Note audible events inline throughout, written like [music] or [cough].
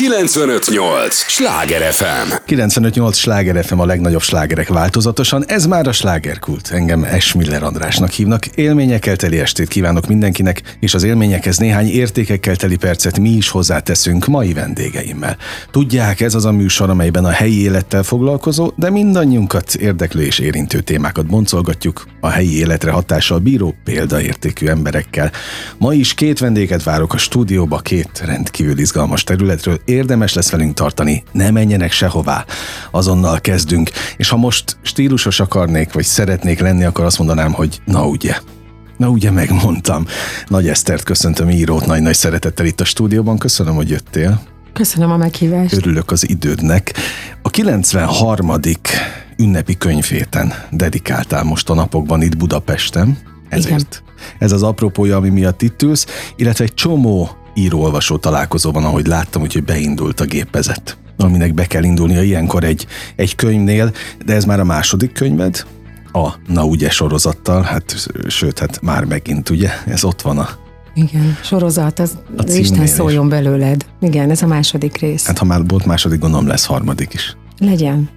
958! Sláger FM! 958! Sláger FM a legnagyobb slágerek változatosan. Ez már a slágerkult. Engem Esmiller Andrásnak hívnak. Élményekkel teli estét kívánok mindenkinek, és az élményekhez néhány értékekkel teli percet mi is hozzáteszünk mai vendégeimmel. Tudják, ez az a műsor, amelyben a helyi élettel foglalkozó, de mindannyiunkat érdeklő és érintő témákat boncolgatjuk a helyi életre hatással bíró példaértékű emberekkel. Ma is két vendéget várok a stúdióba, két rendkívül izgalmas területről. Érdemes lesz velünk tartani, ne menjenek sehová. Azonnal kezdünk, és ha most stílusos akarnék, vagy szeretnék lenni, akkor azt mondanám, hogy na ugye. Na ugye megmondtam. Nagy Esztert köszöntöm írót nagy-nagy szeretettel itt a stúdióban. Köszönöm, hogy jöttél. Köszönöm a meghívást. Örülök az idődnek. A 93. ünnepi könyvéten dedikáltál most a napokban itt Budapesten. Ezért. Igen. Ez az apropója, ami miatt itt ülsz, illetve egy csomó író-olvasó találkozó van, ahogy láttam, úgyhogy beindult a gépezet aminek be kell indulnia ilyenkor egy, egy könyvnél, de ez már a második könyved, a Na ugye sorozattal, hát sőt, hát már megint ugye, ez ott van a igen, sorozat, az a Isten szóljon is. belőled. Igen, ez a második rész. Hát ha már volt második, gondolom lesz harmadik is. Legyen.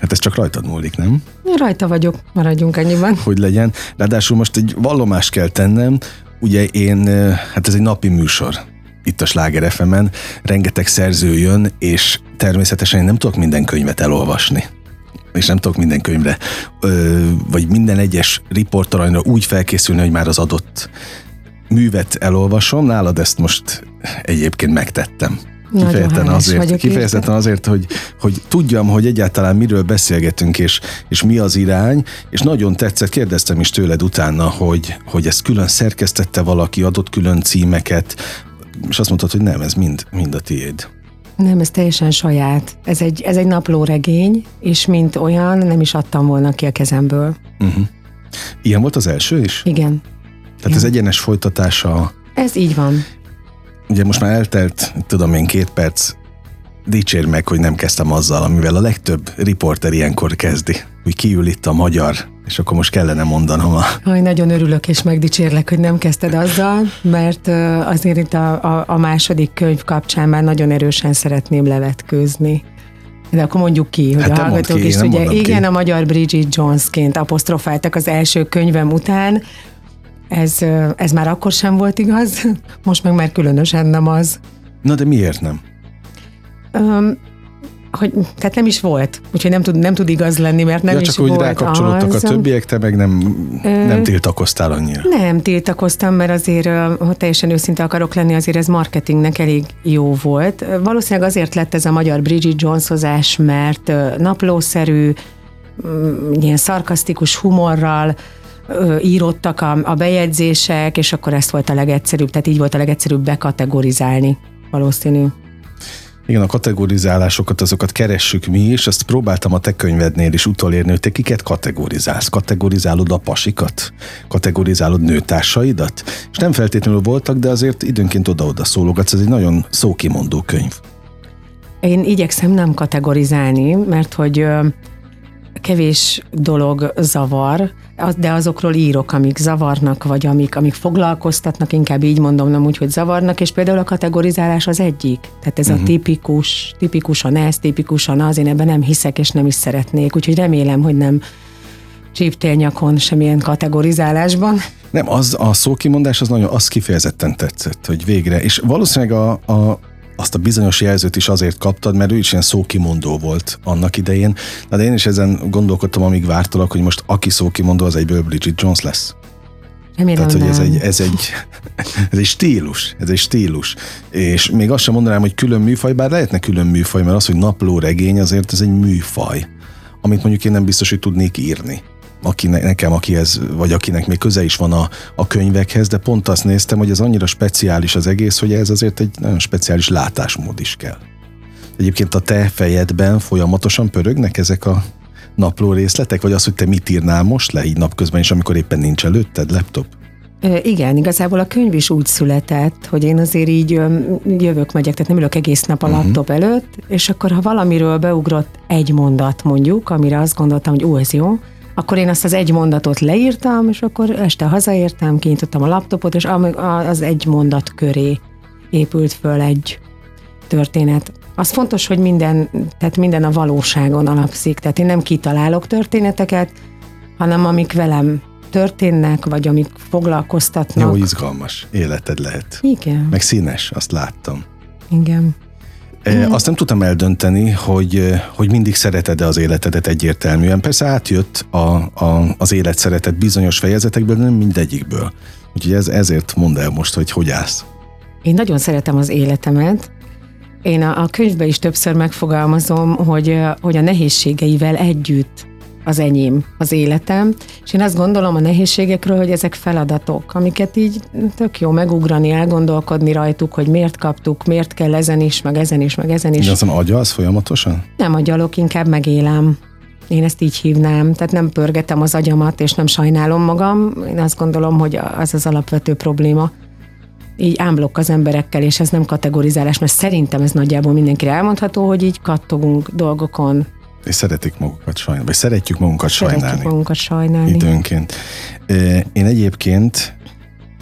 Hát ez csak rajtad múlik, nem? Rajta vagyok, maradjunk annyiban. Hogy legyen. Ráadásul most egy vallomást kell tennem, ugye én, hát ez egy napi műsor, itt a Sláger fm rengeteg szerző jön, és természetesen én nem tudok minden könyvet elolvasni és nem tudok minden könyvre, vagy minden egyes riportalanyra úgy felkészülni, hogy már az adott művet elolvasom. Nálad ezt most egyébként megtettem. Kifejezetten azért, kifejezetten azért hogy, hogy tudjam, hogy egyáltalán miről beszélgetünk, és, és mi az irány, és nagyon tetszett, kérdeztem is tőled utána, hogy, hogy ezt külön szerkesztette valaki, adott külön címeket, és azt mondtad, hogy nem, ez mind, mind a tiéd. Nem, ez teljesen saját. Ez egy, ez egy naplóregény, és mint olyan nem is adtam volna ki a kezemből. Uh-huh. Ilyen volt az első is? Igen. Tehát Igen. ez egyenes folytatása. Ez így van. Ugye most már eltelt, tudom én, két perc, dicsér meg, hogy nem kezdtem azzal, amivel a legtöbb riporter ilyenkor kezdi, hogy kiül itt a magyar, és akkor most kellene mondanom a... Aj, nagyon örülök és megdicsérlek, hogy nem kezdted azzal, mert azért itt a, a, a második könyv kapcsán már nagyon erősen szeretném levetkőzni. De akkor mondjuk ki, hogy hát a hallgatók ki, is ugye, igen, ki. a magyar Bridget Jonesként apostrofáltak az első könyvem után, ez, ez már akkor sem volt igaz, [laughs] most meg már különösen nem az. Na de miért nem? Um, hogy, tehát nem is volt, úgyhogy nem tud, nem tud igaz lenni, mert nem ja, is csak úgy rákapcsolódtak az. a többiek, te meg nem, nem tiltakoztál annyira. Nem tiltakoztam, mert azért, ha teljesen őszinte akarok lenni, azért ez marketingnek elég jó volt. Valószínűleg azért lett ez a magyar Bridget Jonesozás, mert naplószerű, mm, ilyen szarkasztikus humorral, írottak a, a bejegyzések, és akkor ezt volt a legegyszerűbb, tehát így volt a legegyszerűbb bekategorizálni valószínű. Igen, a kategorizálásokat, azokat keressük mi is, ezt próbáltam a te könyvednél is utolérni, hogy te kiket kategorizálsz. Kategorizálod a pasikat? Kategorizálod nőtársaidat? És nem feltétlenül voltak, de azért időnként oda-oda szólogatsz, ez egy nagyon szókimondó könyv. Én igyekszem nem kategorizálni, mert hogy kevés dolog zavar, de azokról írok, amik zavarnak, vagy amik, amik foglalkoztatnak, inkább így mondom, nem úgy, hogy zavarnak, és például a kategorizálás az egyik. Tehát ez uh-huh. a mhm. tipikus, tipikusan ez, tipikusan az, én ebben nem hiszek, és nem is szeretnék, úgyhogy remélem, hogy nem csíptélnyakon semmilyen kategorizálásban. Nem, az a szókimondás az nagyon, az kifejezetten tetszett, hogy végre, és valószínűleg a, a azt a bizonyos jelzőt is azért kaptad, mert ő is ilyen szókimondó volt annak idején. De én is ezen gondolkodtam, amíg vártalak, hogy most aki szókimondó, az egyből Bridget Jones lesz. Remélem Tehát, hogy ez egy, ez, egy, [laughs] ez egy stílus, ez egy stílus. És még azt sem mondanám, hogy külön műfaj, bár lehetne külön műfaj, mert az, hogy napló regény, azért ez egy műfaj, amit mondjuk én nem biztos, hogy tudnék írni aki nekem, akihez, vagy akinek még köze is van a, a könyvekhez, de pont azt néztem, hogy ez annyira speciális az egész, hogy ez azért egy nagyon speciális látásmód is kell. Egyébként a te fejedben folyamatosan pörögnek ezek a napló részletek, vagy az, hogy te mit írnál most le így napközben, és amikor éppen nincs előtted laptop? Igen, igazából a könyv is úgy született, hogy én azért így jövök, megyek, tehát nem ülök egész nap a uh-huh. laptop előtt, és akkor ha valamiről beugrott egy mondat mondjuk, amire azt gondoltam, hogy ó, ez jó, akkor én azt az egy mondatot leírtam, és akkor este hazaértem, kinyitottam a laptopot, és az egy mondat köré épült föl egy, történet. Az fontos, hogy minden, tehát minden a valóságon alapszik. Tehát én nem kitalálok történeteket, hanem amik velem történnek, vagy amik foglalkoztatnak. Jó, izgalmas életed lehet. Igen. Meg színes, azt láttam. Igen. E, azt nem tudtam eldönteni, hogy, hogy mindig szereted-e az életedet egyértelműen. Persze átjött a, a, az élet szeretet bizonyos fejezetekből, nem mindegyikből. Úgyhogy ez, ezért mondd el most, hogy hogy állsz. Én nagyon szeretem az életemet. Én a, a könyvben is többször megfogalmazom, hogy, hogy a nehézségeivel együtt az enyém, az életem, és én azt gondolom a nehézségekről, hogy ezek feladatok, amiket így tök jó megugrani, elgondolkodni rajtuk, hogy miért kaptuk, miért kell ezen is, meg ezen is, meg ezen is. De azon agyalsz folyamatosan? Nem agyalok, inkább megélem. Én ezt így hívnám, tehát nem pörgetem az agyamat, és nem sajnálom magam. Én azt gondolom, hogy az az alapvető probléma. Így ámblok az emberekkel, és ez nem kategorizálás, mert szerintem ez nagyjából mindenkire elmondható, hogy így kattogunk dolgokon, és szeretik magukat sajnálni, vagy szeretjük magunkat sajnálni. Szeretjük magunkat sajnálni. Időnként. Én egyébként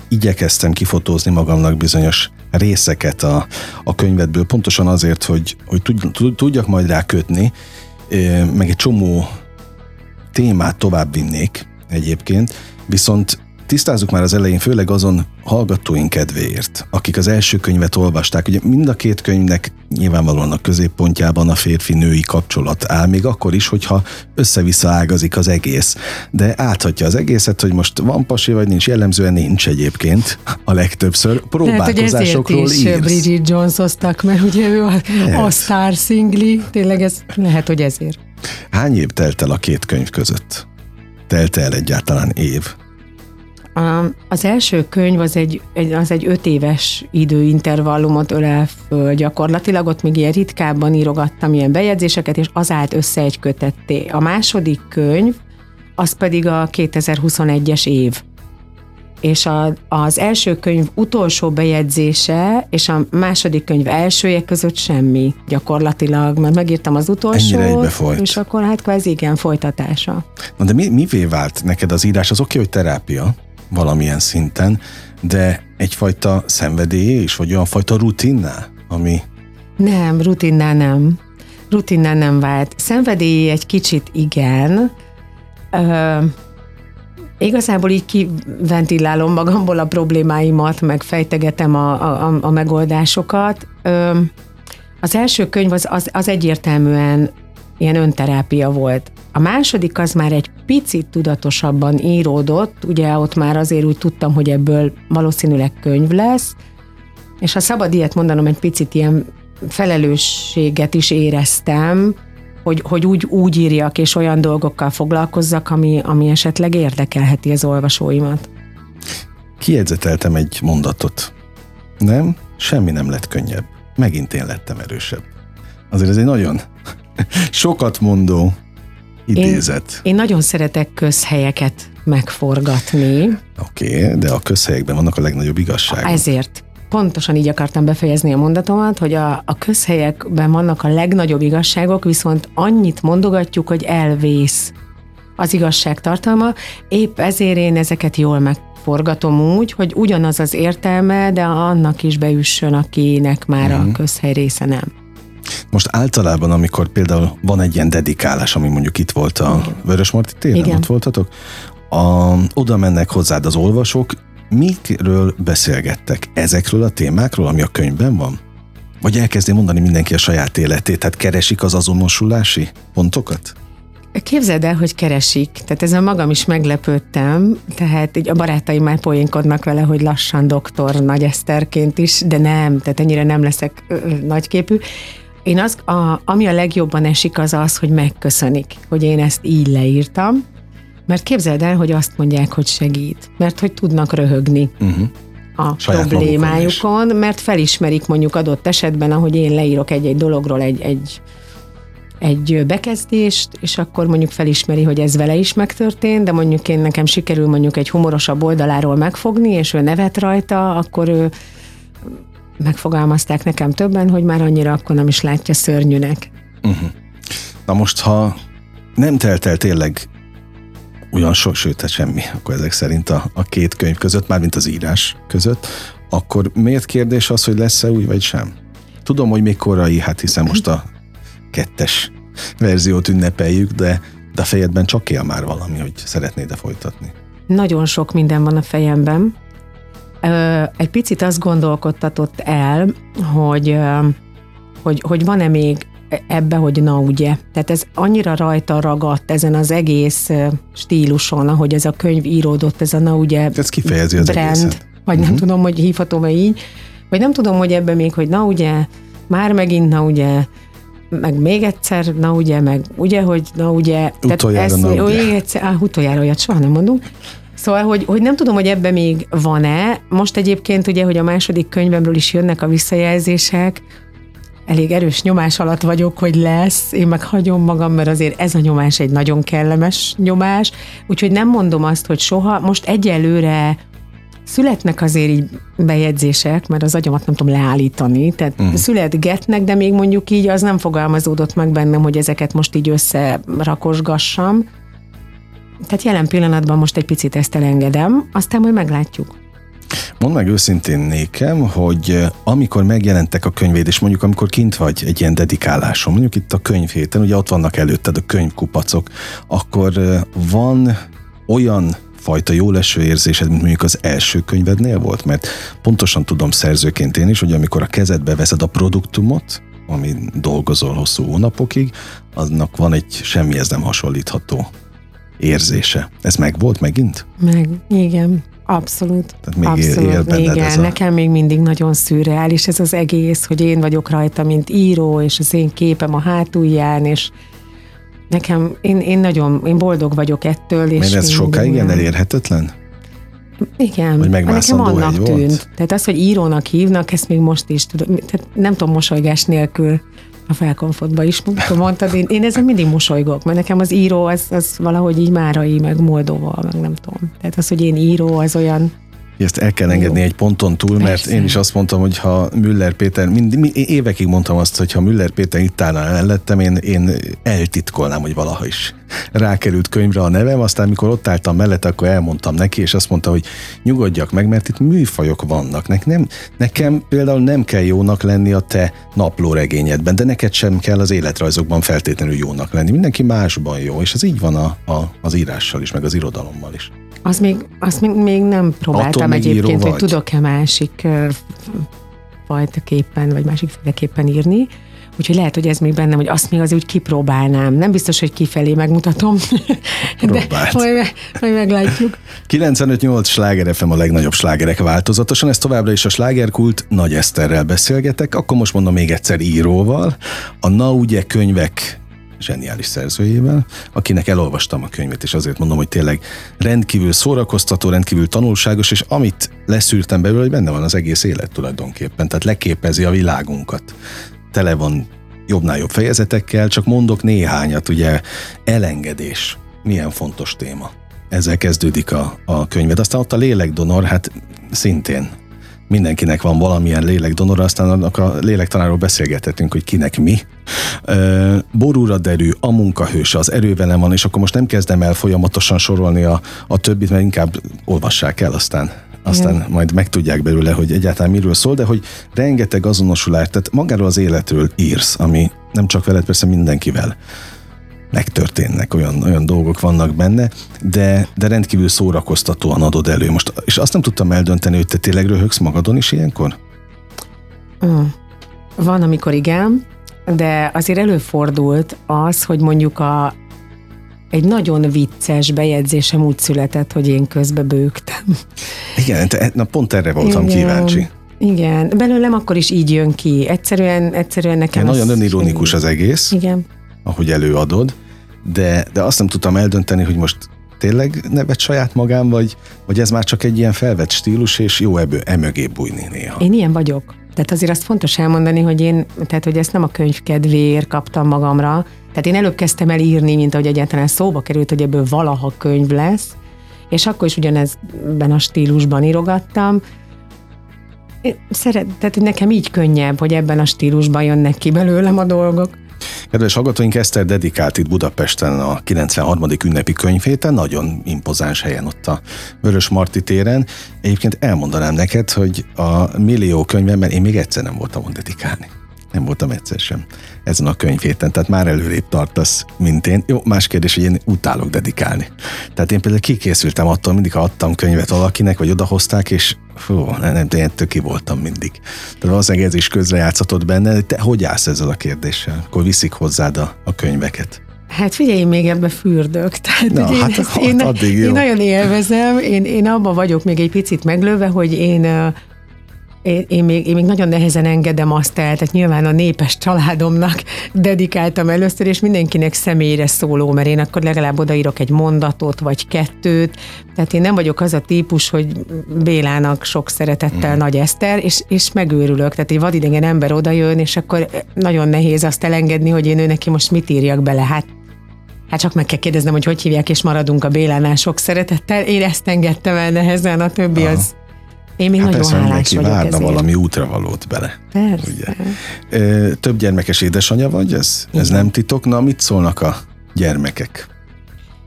igyekeztem kifotózni magamnak bizonyos részeket a, a könyvedből, pontosan azért, hogy, hogy tudjak majd rá kötni, meg egy csomó témát tovább vinnék egyébként, viszont Tisztázzuk már az elején, főleg azon hallgatóink kedvéért, akik az első könyvet olvasták. Ugye mind a két könyvnek nyilvánvalóan a középpontjában a férfi-női kapcsolat áll, még akkor is, hogyha össze-vissza ágazik az egész. De áthatja az egészet, hogy most van pasi vagy nincs, jellemzően nincs egyébként a legtöbbször. Próbálkozásokról lehet, hogy ezért is Bridget Jones hoztak, mert ugye ő a, a Star Singli, tényleg ez lehet, hogy ezért. Hány év telt el a két könyv között? Telt el egyáltalán év? Az első könyv az egy, az egy öt éves időintervallumot ölel föl gyakorlatilag, ott még ilyen ritkábban írogattam ilyen bejegyzéseket, és az állt össze egy kötetté. A második könyv, az pedig a 2021-es év. És a, az első könyv utolsó bejegyzése és a második könyv elsője között semmi gyakorlatilag, mert megírtam az utolsót, és akkor hát kvázi igen, folytatása. Na de mi, mivé vált neked az írás? Az oké, okay, hogy terápia, valamilyen szinten, de egyfajta szenvedély és vagy olyan fajta rutinná, ami... Nem, rutinná nem. Rutinná nem vált. Szenvedély egy kicsit igen. Ö, igazából így kiventilálom magamból a problémáimat, meg fejtegetem a, a, a megoldásokat. Ö, az első könyv az, az, az egyértelműen ilyen önterápia volt. A második az már egy picit tudatosabban íródott, ugye ott már azért úgy tudtam, hogy ebből valószínűleg könyv lesz, és ha szabad ilyet mondanom, egy picit ilyen felelősséget is éreztem, hogy, hogy úgy, úgy írjak és olyan dolgokkal foglalkozzak, ami, ami esetleg érdekelheti az olvasóimat. Kiedzeteltem egy mondatot. Nem, semmi nem lett könnyebb. Megint én lettem erősebb. Azért ez egy nagyon [laughs] sokat mondó idézet. Én, én nagyon szeretek közhelyeket megforgatni. Oké, okay, de a közhelyekben vannak a legnagyobb igazságok. Ezért pontosan így akartam befejezni a mondatomat, hogy a, a közhelyekben vannak a legnagyobb igazságok, viszont annyit mondogatjuk, hogy elvész az igazság tartalma. Épp ezért én ezeket jól megforgatom úgy, hogy ugyanaz az értelme, de annak is beüssön, akinek már mm-hmm. a mhm. közhely része nem. Most általában, amikor például van egy ilyen dedikálás, ami mondjuk itt volt a Vörösmarty téren, Igen. ott voltatok, a, oda mennek hozzád az olvasók, mikről beszélgettek? Ezekről a témákról, ami a könyvben van? Vagy elkezdi mondani mindenki a saját életét, tehát keresik az azonosulási pontokat? Képzeld el, hogy keresik. Tehát ezen magam is meglepődtem, tehát így a barátaim már poénkodnak vele, hogy lassan doktor Nagy Eszterként is, de nem, tehát ennyire nem leszek ö, nagyképű. Én az, a, ami a legjobban esik, az az, hogy megköszönik, hogy én ezt így leírtam, mert képzeld el, hogy azt mondják, hogy segít, mert hogy tudnak röhögni. Uh-huh a Saját problémájukon, mert felismerik mondjuk adott esetben, ahogy én leírok egy-egy dologról egy, egy, egy bekezdést, és akkor mondjuk felismeri, hogy ez vele is megtörtént, de mondjuk én nekem sikerül mondjuk egy humorosabb oldaláról megfogni, és ő nevet rajta, akkor ő megfogalmazták nekem többen, hogy már annyira akkor nem is látja szörnyűnek. Uh-huh. Na most, ha nem telt el tényleg olyan sok, sőt, hát semmi, akkor ezek szerint a, a két könyv között, mármint az írás között, akkor miért kérdés az, hogy lesz-e új vagy sem? Tudom, hogy még korai, hát hiszen most a kettes verziót ünnepeljük, de, de a fejedben csak él már valami, hogy szeretnéd-e folytatni. Nagyon sok minden van a fejemben. Egy picit azt gondolkodtatott el, hogy, hogy, hogy van-e még ebbe, hogy na ugye. Tehát ez annyira rajta ragadt ezen az egész stíluson, ahogy ez a könyv íródott, ez a na ugye ez kifejezi az brand, egészet. vagy nem uh-huh. tudom, hogy hívhatom-e így, vagy nem tudom, hogy ebbe még, hogy na ugye, már megint na ugye, meg még egyszer, na ugye, meg ugye, hogy na ugye. Utoljára, ezt, na ugye. Egyszer, á, utoljára olyat soha nem mondunk. Szóval, hogy, hogy nem tudom, hogy ebbe még van-e. Most egyébként ugye, hogy a második könyvemről is jönnek a visszajelzések, elég erős nyomás alatt vagyok, hogy lesz, én meg hagyom magam, mert azért ez a nyomás egy nagyon kellemes nyomás, úgyhogy nem mondom azt, hogy soha, most egyelőre születnek azért így bejegyzések, mert az agyamat nem tudom leállítani, tehát uh-huh. születgetnek, de még mondjuk így az nem fogalmazódott meg bennem, hogy ezeket most így összerakosgassam. Tehát jelen pillanatban most egy picit ezt elengedem, aztán majd meglátjuk. Mondd meg őszintén nékem, hogy eh, amikor megjelentek a könyvéd, és mondjuk amikor kint vagy egy ilyen dedikáláson, mondjuk itt a könyvhéten, ugye ott vannak előtted a könyvkupacok, akkor eh, van olyan fajta jó leső érzésed, mint mondjuk az első könyvednél volt? Mert pontosan tudom szerzőként én is, hogy amikor a kezedbe veszed a produktumot, ami dolgozol hosszú hónapokig, aznak van egy semmihez nem hasonlítható érzése. Ez meg volt megint? Meg, igen. Abszolút. Tehát még Abszolút, él igen. Ez a... Nekem még mindig nagyon szürreális ez az egész, hogy én vagyok rajta, mint író, és az én képem a hátulján, és nekem, én, én nagyon, én boldog vagyok ettől. És Mert ez sokáig ilyen elérhetetlen? Igen, Hogy nekem annak tűnt. Volt? Tehát az, hogy írónak hívnak, ezt még most is tudom, tehát nem tudom mosolygás nélkül a felkonfotba is mondtad, én, én ezen mindig mosolygok, mert nekem az író az, az valahogy így Márai, meg Moldova, meg nem tudom. Tehát az, hogy én író, az olyan ezt el kell engedni Jó. egy ponton túl, mert Persze. én is azt mondtam, hogy ha Müller Péter, mind, mind, évekig mondtam azt, hogy ha Müller Péter itt állna mellettem, én, én eltitkolnám, hogy valaha is rákerült könyvre a nevem, aztán mikor ott álltam mellett, akkor elmondtam neki, és azt mondta, hogy nyugodjak meg, mert itt műfajok vannak. Ne, nem, nekem például nem kell jónak lenni a te naplóregényedben, de neked sem kell az életrajzokban feltétlenül jónak lenni. Mindenki másban jó, és ez így van a, a, az írással is, meg az irodalommal is. Az még, azt még, még nem próbáltam egyébként, hogy tudok-e másik fajta képen, vagy másik féleképpen írni. Úgyhogy lehet, hogy ez még bennem, hogy azt még az úgy kipróbálnám. Nem biztos, hogy kifelé megmutatom, [laughs] de majd, majd meglátjuk. 95-8 sláger FM a legnagyobb slágerek változatosan, ez továbbra is a slágerkult, Nagy Eszterrel beszélgetek, akkor most mondom még egyszer íróval. A Na ugye könyvek zseniális szerzőjével, akinek elolvastam a könyvet, és azért mondom, hogy tényleg rendkívül szórakoztató, rendkívül tanulságos, és amit leszűrtem belőle, hogy benne van az egész élet tulajdonképpen, tehát leképezi a világunkat. Tele van jobbnál jobb fejezetekkel, csak mondok néhányat, ugye elengedés, milyen fontos téma. Ezzel kezdődik a, a könyved. Aztán ott a lélekdonor, hát szintén mindenkinek van valamilyen lélekdonor, aztán annak a lélektanáról beszélgethetünk, hogy kinek mi. Borúra derű, a munkahős, az erővelem van, és akkor most nem kezdem el folyamatosan sorolni a, a többit, mert inkább olvassák el, aztán aztán Igen. majd megtudják belőle, hogy egyáltalán miről szól, de hogy rengeteg azonosulást, tehát magáról az életről írsz, ami nem csak veled, persze mindenkivel megtörténnek, olyan, olyan dolgok vannak benne, de, de rendkívül szórakoztatóan adod elő. Most, és azt nem tudtam eldönteni, hogy te tényleg röhögsz magadon is ilyenkor? Mm. Van, amikor igen, de azért előfordult az, hogy mondjuk a, egy nagyon vicces bejegyzésem úgy született, hogy én közbe bőgtem. Igen, te, na pont erre voltam igen. kíváncsi. Igen, belőlem akkor is így jön ki. Egyszerűen, egyszerűen nekem... Ja, nagyon önironikus az egész. Igen ahogy előadod, de, de azt nem tudtam eldönteni, hogy most tényleg nevet saját magám, vagy, vagy ez már csak egy ilyen felvett stílus, és jó ebből emögé bújni néha. Én ilyen vagyok. Tehát azért azt fontos elmondani, hogy én, tehát hogy ezt nem a könyv kedvéért kaptam magamra. Tehát én előbb kezdtem el írni, mint ahogy egyáltalán szóba került, hogy ebből valaha könyv lesz, és akkor is ugyanezben a stílusban írogattam. szeret, tehát nekem így könnyebb, hogy ebben a stílusban jönnek ki belőlem a dolgok. Kedves hallgatóink, Eszter dedikált itt Budapesten a 93. ünnepi könyvhéten, nagyon impozáns helyen ott a Vörös Marti téren. Egyébként elmondanám neked, hogy a millió könyvemben én még egyszer nem voltam ott dedikálni. Nem voltam egyszer sem ezen a könyvhéten, tehát már előrébb tartasz, mint én. Jó, más kérdés, hogy én utálok dedikálni. Tehát én például kikészültem attól, mindig ha adtam könyvet valakinek, vagy odahozták, és fú, nem, nem ettől ki voltam mindig. Tehát valószínűleg ez is közrejátszatott benne. Te hogy állsz ezzel a kérdéssel? Akkor viszik hozzád a, a könyveket. Hát figyelj, én még ebbe fürdök. Tehát, Na, én, hát, ezt, hát én, [laughs] addig jó. én nagyon élvezem, én, én abban vagyok még egy picit meglőve, hogy én én, én, még, én még nagyon nehezen engedem azt el, tehát nyilván a népes családomnak [laughs] dedikáltam először, és mindenkinek személyre szóló, mert én akkor legalább odaírok egy mondatot, vagy kettőt, tehát én nem vagyok az a típus, hogy Bélának sok szeretettel Mhm. Nagy Eszter, és, és megőrülök, tehát egy vadidegen ember odajön, és akkor nagyon nehéz azt elengedni, hogy én ő neki most mit írjak bele, hát Hát csak meg kell kérdeznem, hogy hogy hívják, és maradunk a Bélánál sok szeretettel. Én ezt engedtem el nehezen, a többi Aha. az. Én még Hát nagyon persze, hálás vagyok várna ezért. valami útravalót bele. Persze. Ugye? Több gyermekes édesanyja vagy, ez, ez Igen. nem titok. Na, mit szólnak a gyermekek?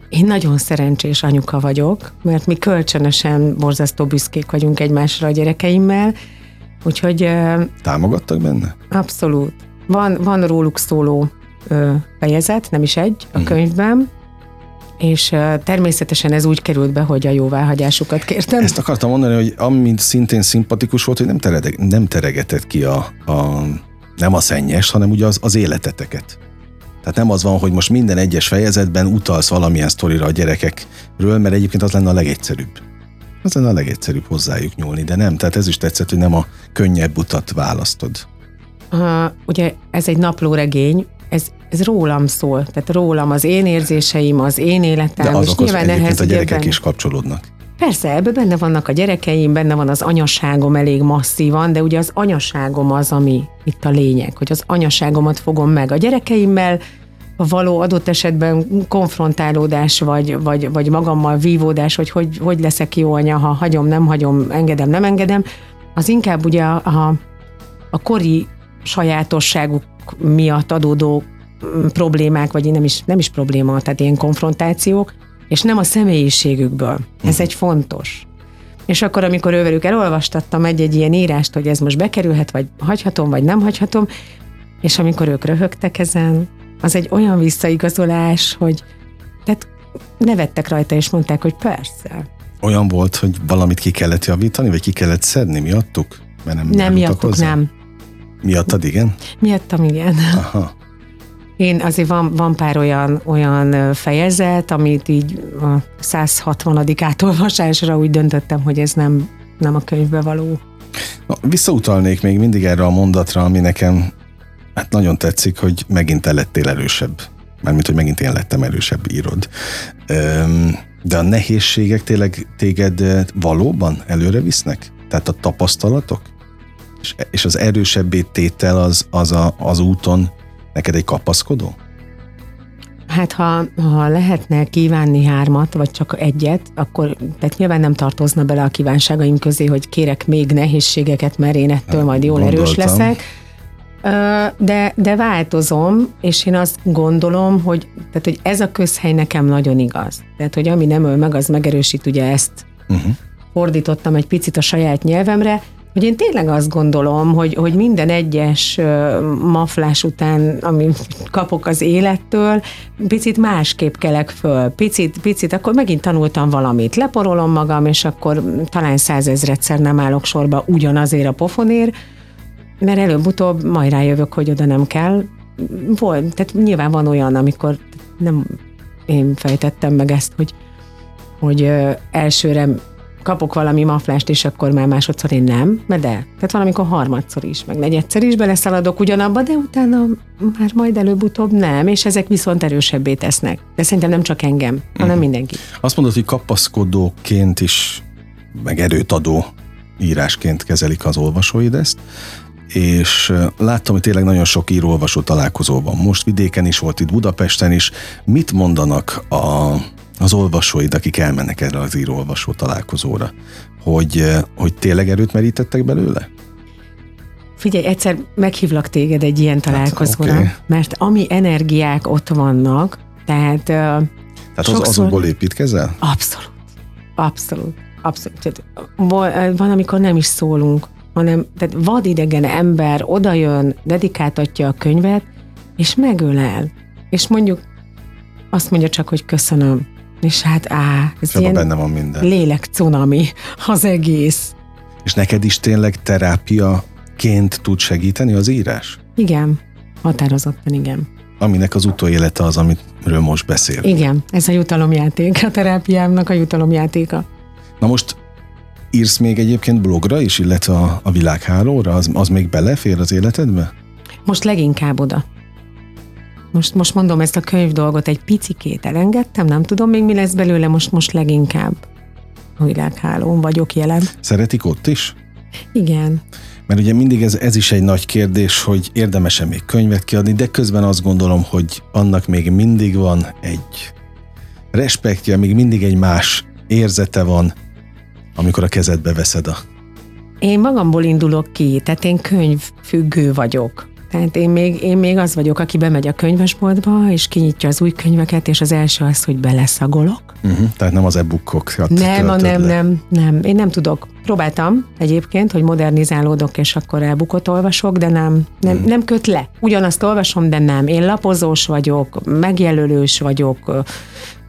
Én nagyon szerencsés anyuka vagyok, mert mi kölcsönösen borzasztó büszkék vagyunk egymásra a gyerekeimmel, úgyhogy Támogattak benne? abszolút. Van, van róluk szóló fejezet, nem is egy a Mhm. könyvben, és természetesen ez úgy került be, hogy a jóváhagyásukat kértem. Ezt akartam mondani, hogy amint szintén szimpatikus volt, hogy nem, teredeg, nem teregetett ki a, a nem a szennyes, hanem ugye az, az életeteket. Tehát nem az van, hogy most minden egyes fejezetben utalsz valamilyen sztorira a gyerekekről, mert egyébként az lenne a legegyszerűbb. Az lenne a legegyszerűbb hozzájuk nyúlni, de nem. Tehát ez is tetszett, hogy nem a könnyebb utat választod. Uh, ugye ez egy naplóregény, ez, rólam szól, tehát rólam az én érzéseim, az én életem, De és azokhoz nyilván ehhez a gyerekek benne- is kapcsolódnak. Persze, ebben benne vannak a gyerekeim, benne van az anyaságom elég masszívan, de ugye az anyaságom az, ami itt a lényeg, hogy az anyaságomat fogom meg. A gyerekeimmel, a való adott esetben konfrontálódás, vagy, vagy, vagy magammal vívódás, hogy, hogy hogy leszek jó anya, ha hagyom, nem hagyom, engedem, nem engedem, az inkább ugye a, a, a kori sajátosságuk miatt adódó problémák, vagy nem is, nem is probléma, tehát ilyen konfrontációk, és nem a személyiségükből. Ez egy fontos. És akkor, amikor ővelük elolvastattam egy-egy ilyen írást, hogy ez most bekerülhet, vagy hagyhatom, vagy nem hagyhatom, és amikor ők röhögtek ezen, az egy olyan visszaigazolás, hogy tehát nevettek rajta, és mondták, hogy persze. Olyan volt, hogy valamit ki kellett javítani, vagy ki kellett szedni miattuk? Mert nem, Nem, miattuk hozzá? nem. Miattad igen? Miattam igen. Aha. Én azért van, van pár olyan, olyan fejezet, amit így a 160. átolvasásra úgy döntöttem, hogy ez nem, nem a könyvbe való. Na, visszautalnék még mindig erre a mondatra, ami nekem hát nagyon tetszik, hogy megint te lettél erősebb. Mármint, hogy megint én lettem erősebb, írod. De a nehézségek tényleg téged valóban előre visznek? Tehát a tapasztalatok? És, és az erősebbé tétel az, az a, az úton neked egy kapaszkodó? Hát ha, ha lehetne kívánni hármat, vagy csak egyet, akkor tehát nyilván nem tartozna bele a kívánságaim közé, hogy kérek még nehézségeket, mert én ettől majd jól erős Gondoltam. leszek. Ö, De, de változom, és én azt gondolom, hogy, tehát, hogy ez a közhely nekem nagyon igaz. Tehát, hogy ami nem öl meg, az megerősít, ugye ezt Uh-huh. fordítottam egy picit a saját nyelvemre, hogy én tényleg azt gondolom, hogy, hogy minden egyes maflás után, amit kapok az élettől, picit másképp kelek föl, picit, picit, akkor megint tanultam valamit, leporolom magam, és akkor talán százezredszer nem állok sorba ugyanazért a pofonért, mert előbb-utóbb majd rájövök, hogy oda nem kell. Volt, tehát nyilván van olyan, amikor nem én fejtettem meg ezt, hogy, hogy elsőre kapok valami maflást, és akkor már másodszor én nem, de. Tehát valamikor harmadszor is, meg negyedszer is beleszaladok ugyanabba, de utána már majd előbb-utóbb nem, és ezek viszont erősebbé tesznek. De szerintem nem csak engem, hanem mindenki. Azt mondod, hogy kapaszkodóként is, meg erőt adó írásként kezelik az olvasóid ezt, és láttam, hogy tényleg nagyon sok író-olvasó találkozó van. Most vidéken is volt, itt Budapesten is. Mit mondanak a, az olvasóid, akik elmennek erre az író-olvasó találkozóra? Hogy, ö, hogy tényleg erőt merítettek belőle? Figyelj, egyszer meghívlak téged egy ilyen találkozóra, oké. mert ami energiák ott vannak, tehát Tehát az, Sokszor- azokból építkezel? abszolút, abszolút, abszolút. Tehát, van, amikor nem is szólunk. hanem tehát vadidegen ember odajön, dedikáltatja a könyvet, és megölel. És mondjuk azt mondja csak, hogy köszönöm. És hát á, ez És benne van minden. lélek cunami az egész. És neked is tényleg terápiaként tud segíteni az írás? Igen, határozottan igen. Aminek az utóélete az, amiről most beszél. Igen, ez a jutalomjáték, a terápiámnak a jutalomjátéka. Na most írsz még egyébként blogra is, illetve a, a világhálóra? Az, az még belefér az életedbe? Most leginkább oda. Most, most mondom ezt a könyv dolgot egy picikét elengedtem, nem tudom még mi lesz belőle, most, most leginkább a világhálón vagyok jelen. Szeretik ott is? Igen. Mert ugye mindig ez, ez is egy nagy kérdés, hogy érdemese még könyvet kiadni, de közben azt gondolom, hogy annak még mindig van egy respektje, még mindig egy más érzete van, amikor a kezedbe veszed a... Én magamból indulok ki, tehát én könyvfüggő vagyok. Tehát én még, én még az vagyok, aki bemegy a könyvesboltba, és kinyitja az új könyveket, és az első az, hogy beleszagolok. Uh-huh, tehát nem az e-bookokat Nem, a nem, le. nem, nem. Én nem tudok. Próbáltam egyébként, hogy modernizálódok, és akkor e-bookot olvasok, de nem, nem, uh-huh. nem köt le. Ugyanazt olvasom, de nem. Én lapozós vagyok, megjelölős vagyok,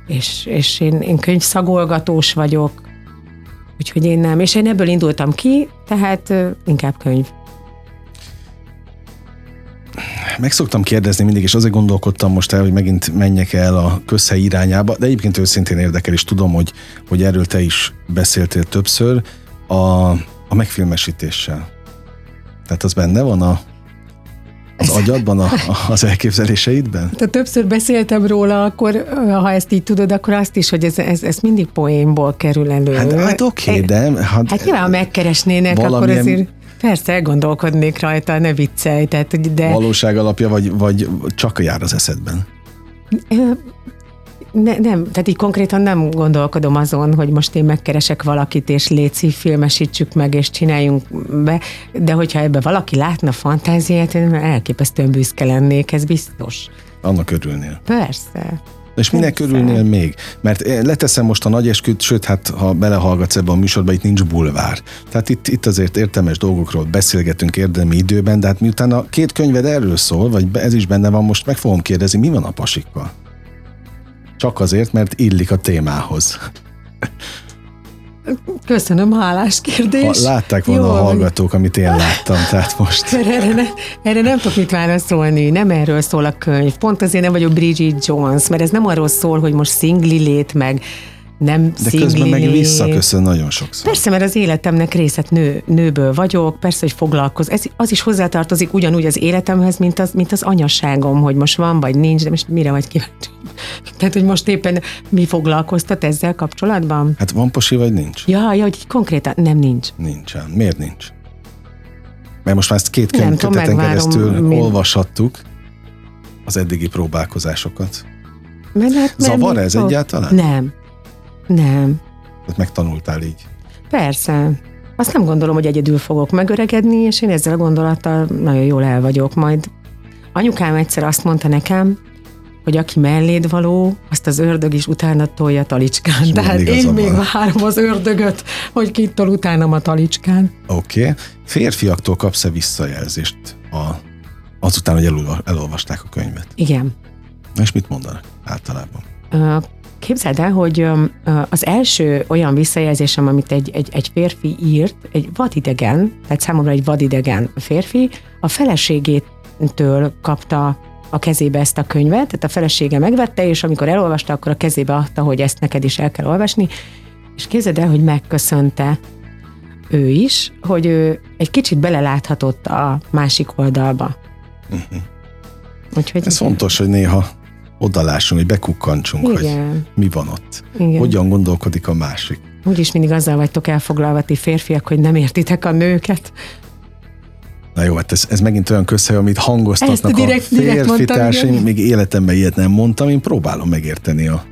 és, és én, én könyvszagolgatós vagyok, úgyhogy én nem. És én ebből indultam ki, tehát inkább könyv. Meg szoktam kérdezni mindig, és azért gondolkodtam most el, hogy megint menjek el a közhely irányába, de egyébként őszintén érdekel, és tudom, hogy, hogy erről te is beszéltél többször, a, a megfilmesítéssel. Tehát az benne van a, az agyadban, a, az elképzeléseidben? Ha többször beszéltem róla, akkor ha ezt így tudod, akkor azt is, hogy ez, ez, ez mindig poénból kerül elő. Hát, hát oké, okay, de... Hát, hát nyilván, ha megkeresnének, akkor azért... Persze, elgondolkodnék rajta, ne viccelj. Tehát, de... Valóság alapja, vagy, vagy csak jár az eszedben? Ne, nem, tehát így konkrétan nem gondolkodom azon, hogy most én megkeresek valakit, és léci filmesítsük meg, és csináljunk be, de hogyha ebbe valaki látna fantáziát, én elképesztően büszke lennék, ez biztos. Annak örülnél. Persze. És minek örülnél még? Mert eh, leteszem most a nagy esküt, sőt, hát ha belehallgatsz ebbe a műsorba, itt nincs bulvár. Tehát itt, itt azért értelmes dolgokról beszélgetünk érdemi időben, de hát miután a két könyved erről szól, vagy ez is benne van, most meg fogom kérdezni, mi van a pasikkal? Csak azért, mert illik a témához. Köszönöm, hálás kérdés. Ha látták volna Jó, a hallgatók, amit én láttam, tehát most. [laughs] Erre, ne, erre nem tudok mit válaszolni, nem erről szól a könyv. Pont azért nem vagyok Bridget Jones, mert ez nem arról szól, hogy most szingli lét meg nem De közben meg visszaköszön nagyon sokszor. Persze, mert az életemnek részet nő, nőből vagyok, persze, hogy foglalkoz. Ez, az is hozzátartozik ugyanúgy az életemhez, mint az, mint az anyaságom, hogy most van vagy nincs, de most mire vagy kíváncsi. [laughs] Tehát, hogy most éppen mi foglalkoztat ezzel kapcsolatban? Hát van posi, vagy nincs? Ja, ja, hogy konkrétan nem nincs. Nincsen. Miért nincs? Mert most már ezt két könyvköteten keresztül mi... olvashattuk az eddigi próbálkozásokat. Mert, hát, Zavar ez egyáltalán? Nem. Nem. Tehát megtanultál így? Persze. Azt nem gondolom, hogy egyedül fogok megöregedni, és én ezzel a gondolattal nagyon jól el vagyok. Majd anyukám egyszer azt mondta nekem, hogy aki melléd való, azt az ördög is utána tolja talicskán. És Tehát én még várom az ördögöt, hogy kitol utánam a talicskán. Oké. Okay. Férfiaktól kapsz-e visszajelzést a, azután, hogy elolvasták a könyvet? Igen. És mit mondanak általában? Képzeld el, hogy az első olyan visszajelzésem, amit egy, egy, egy férfi írt, egy vadidegen, tehát számomra egy vadidegen férfi, a feleségétől kapta a kezébe ezt a könyvet, tehát a felesége megvette, és amikor elolvasta, akkor a kezébe adta, hogy ezt neked is el kell olvasni, és képzeld el, hogy megköszönte ő is, hogy ő egy kicsit beleláthatott a másik oldalba. Uh-huh. Úgyhogy Ez fontos, hogy néha odalássunk, hogy bekukkantsunk, Igen. hogy mi van ott. Igen. Hogyan gondolkodik a másik. Úgyis mindig azzal vagytok elfoglalva, ti férfiak, hogy nem értitek a nőket. Na jó, hát ez, ez megint olyan közhely, amit hangoztatnak direkt, a férfi társaim. Még életemben ilyet nem mondtam, én próbálom megérteni a,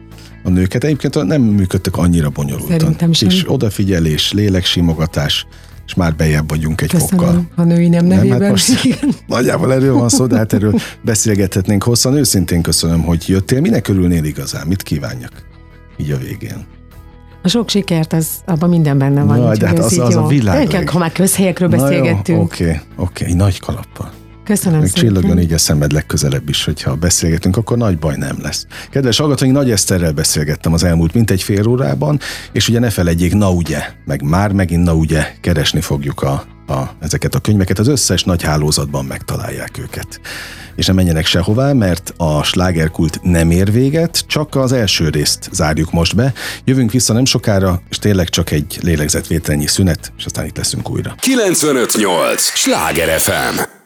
a nőket. Egyébként nem működtek annyira bonyolultan. Szerintem sem. És odafigyelés, léleksimogatás, és már bejebb vagyunk egy Köszönöm fokkal. a női nem nevében. Nem, hát most [laughs] nagyjából erről van szó, de hát erről beszélgethetnénk hosszan. Őszintén köszönöm, hogy jöttél. Minek örülnél igazán? Mit kívánjak így a végén? A sok sikert, az abban minden benne van. Na, de hát az, az a világ. Leg... Ha már közhelyekről beszélgettünk. Oké, oké, okay, nagy kalappal. Köszönöm Még szépen. csillogjon így a szemed legközelebb is, hogyha beszélgetünk, akkor nagy baj nem lesz. Kedves hallgatóink, Nagy Eszterrel beszélgettem az elmúlt mintegy fél órában, és ugye ne felejtjék, na ugye, meg már megint na ugye, keresni fogjuk a, a, ezeket a könyveket, az összes nagy hálózatban megtalálják őket. És nem menjenek sehová, mert a slágerkult nem ér véget, csak az első részt zárjuk most be. Jövünk vissza nem sokára, és tényleg csak egy lélegzetvételnyi szünet, és aztán itt leszünk újra. 958! Sláger FM!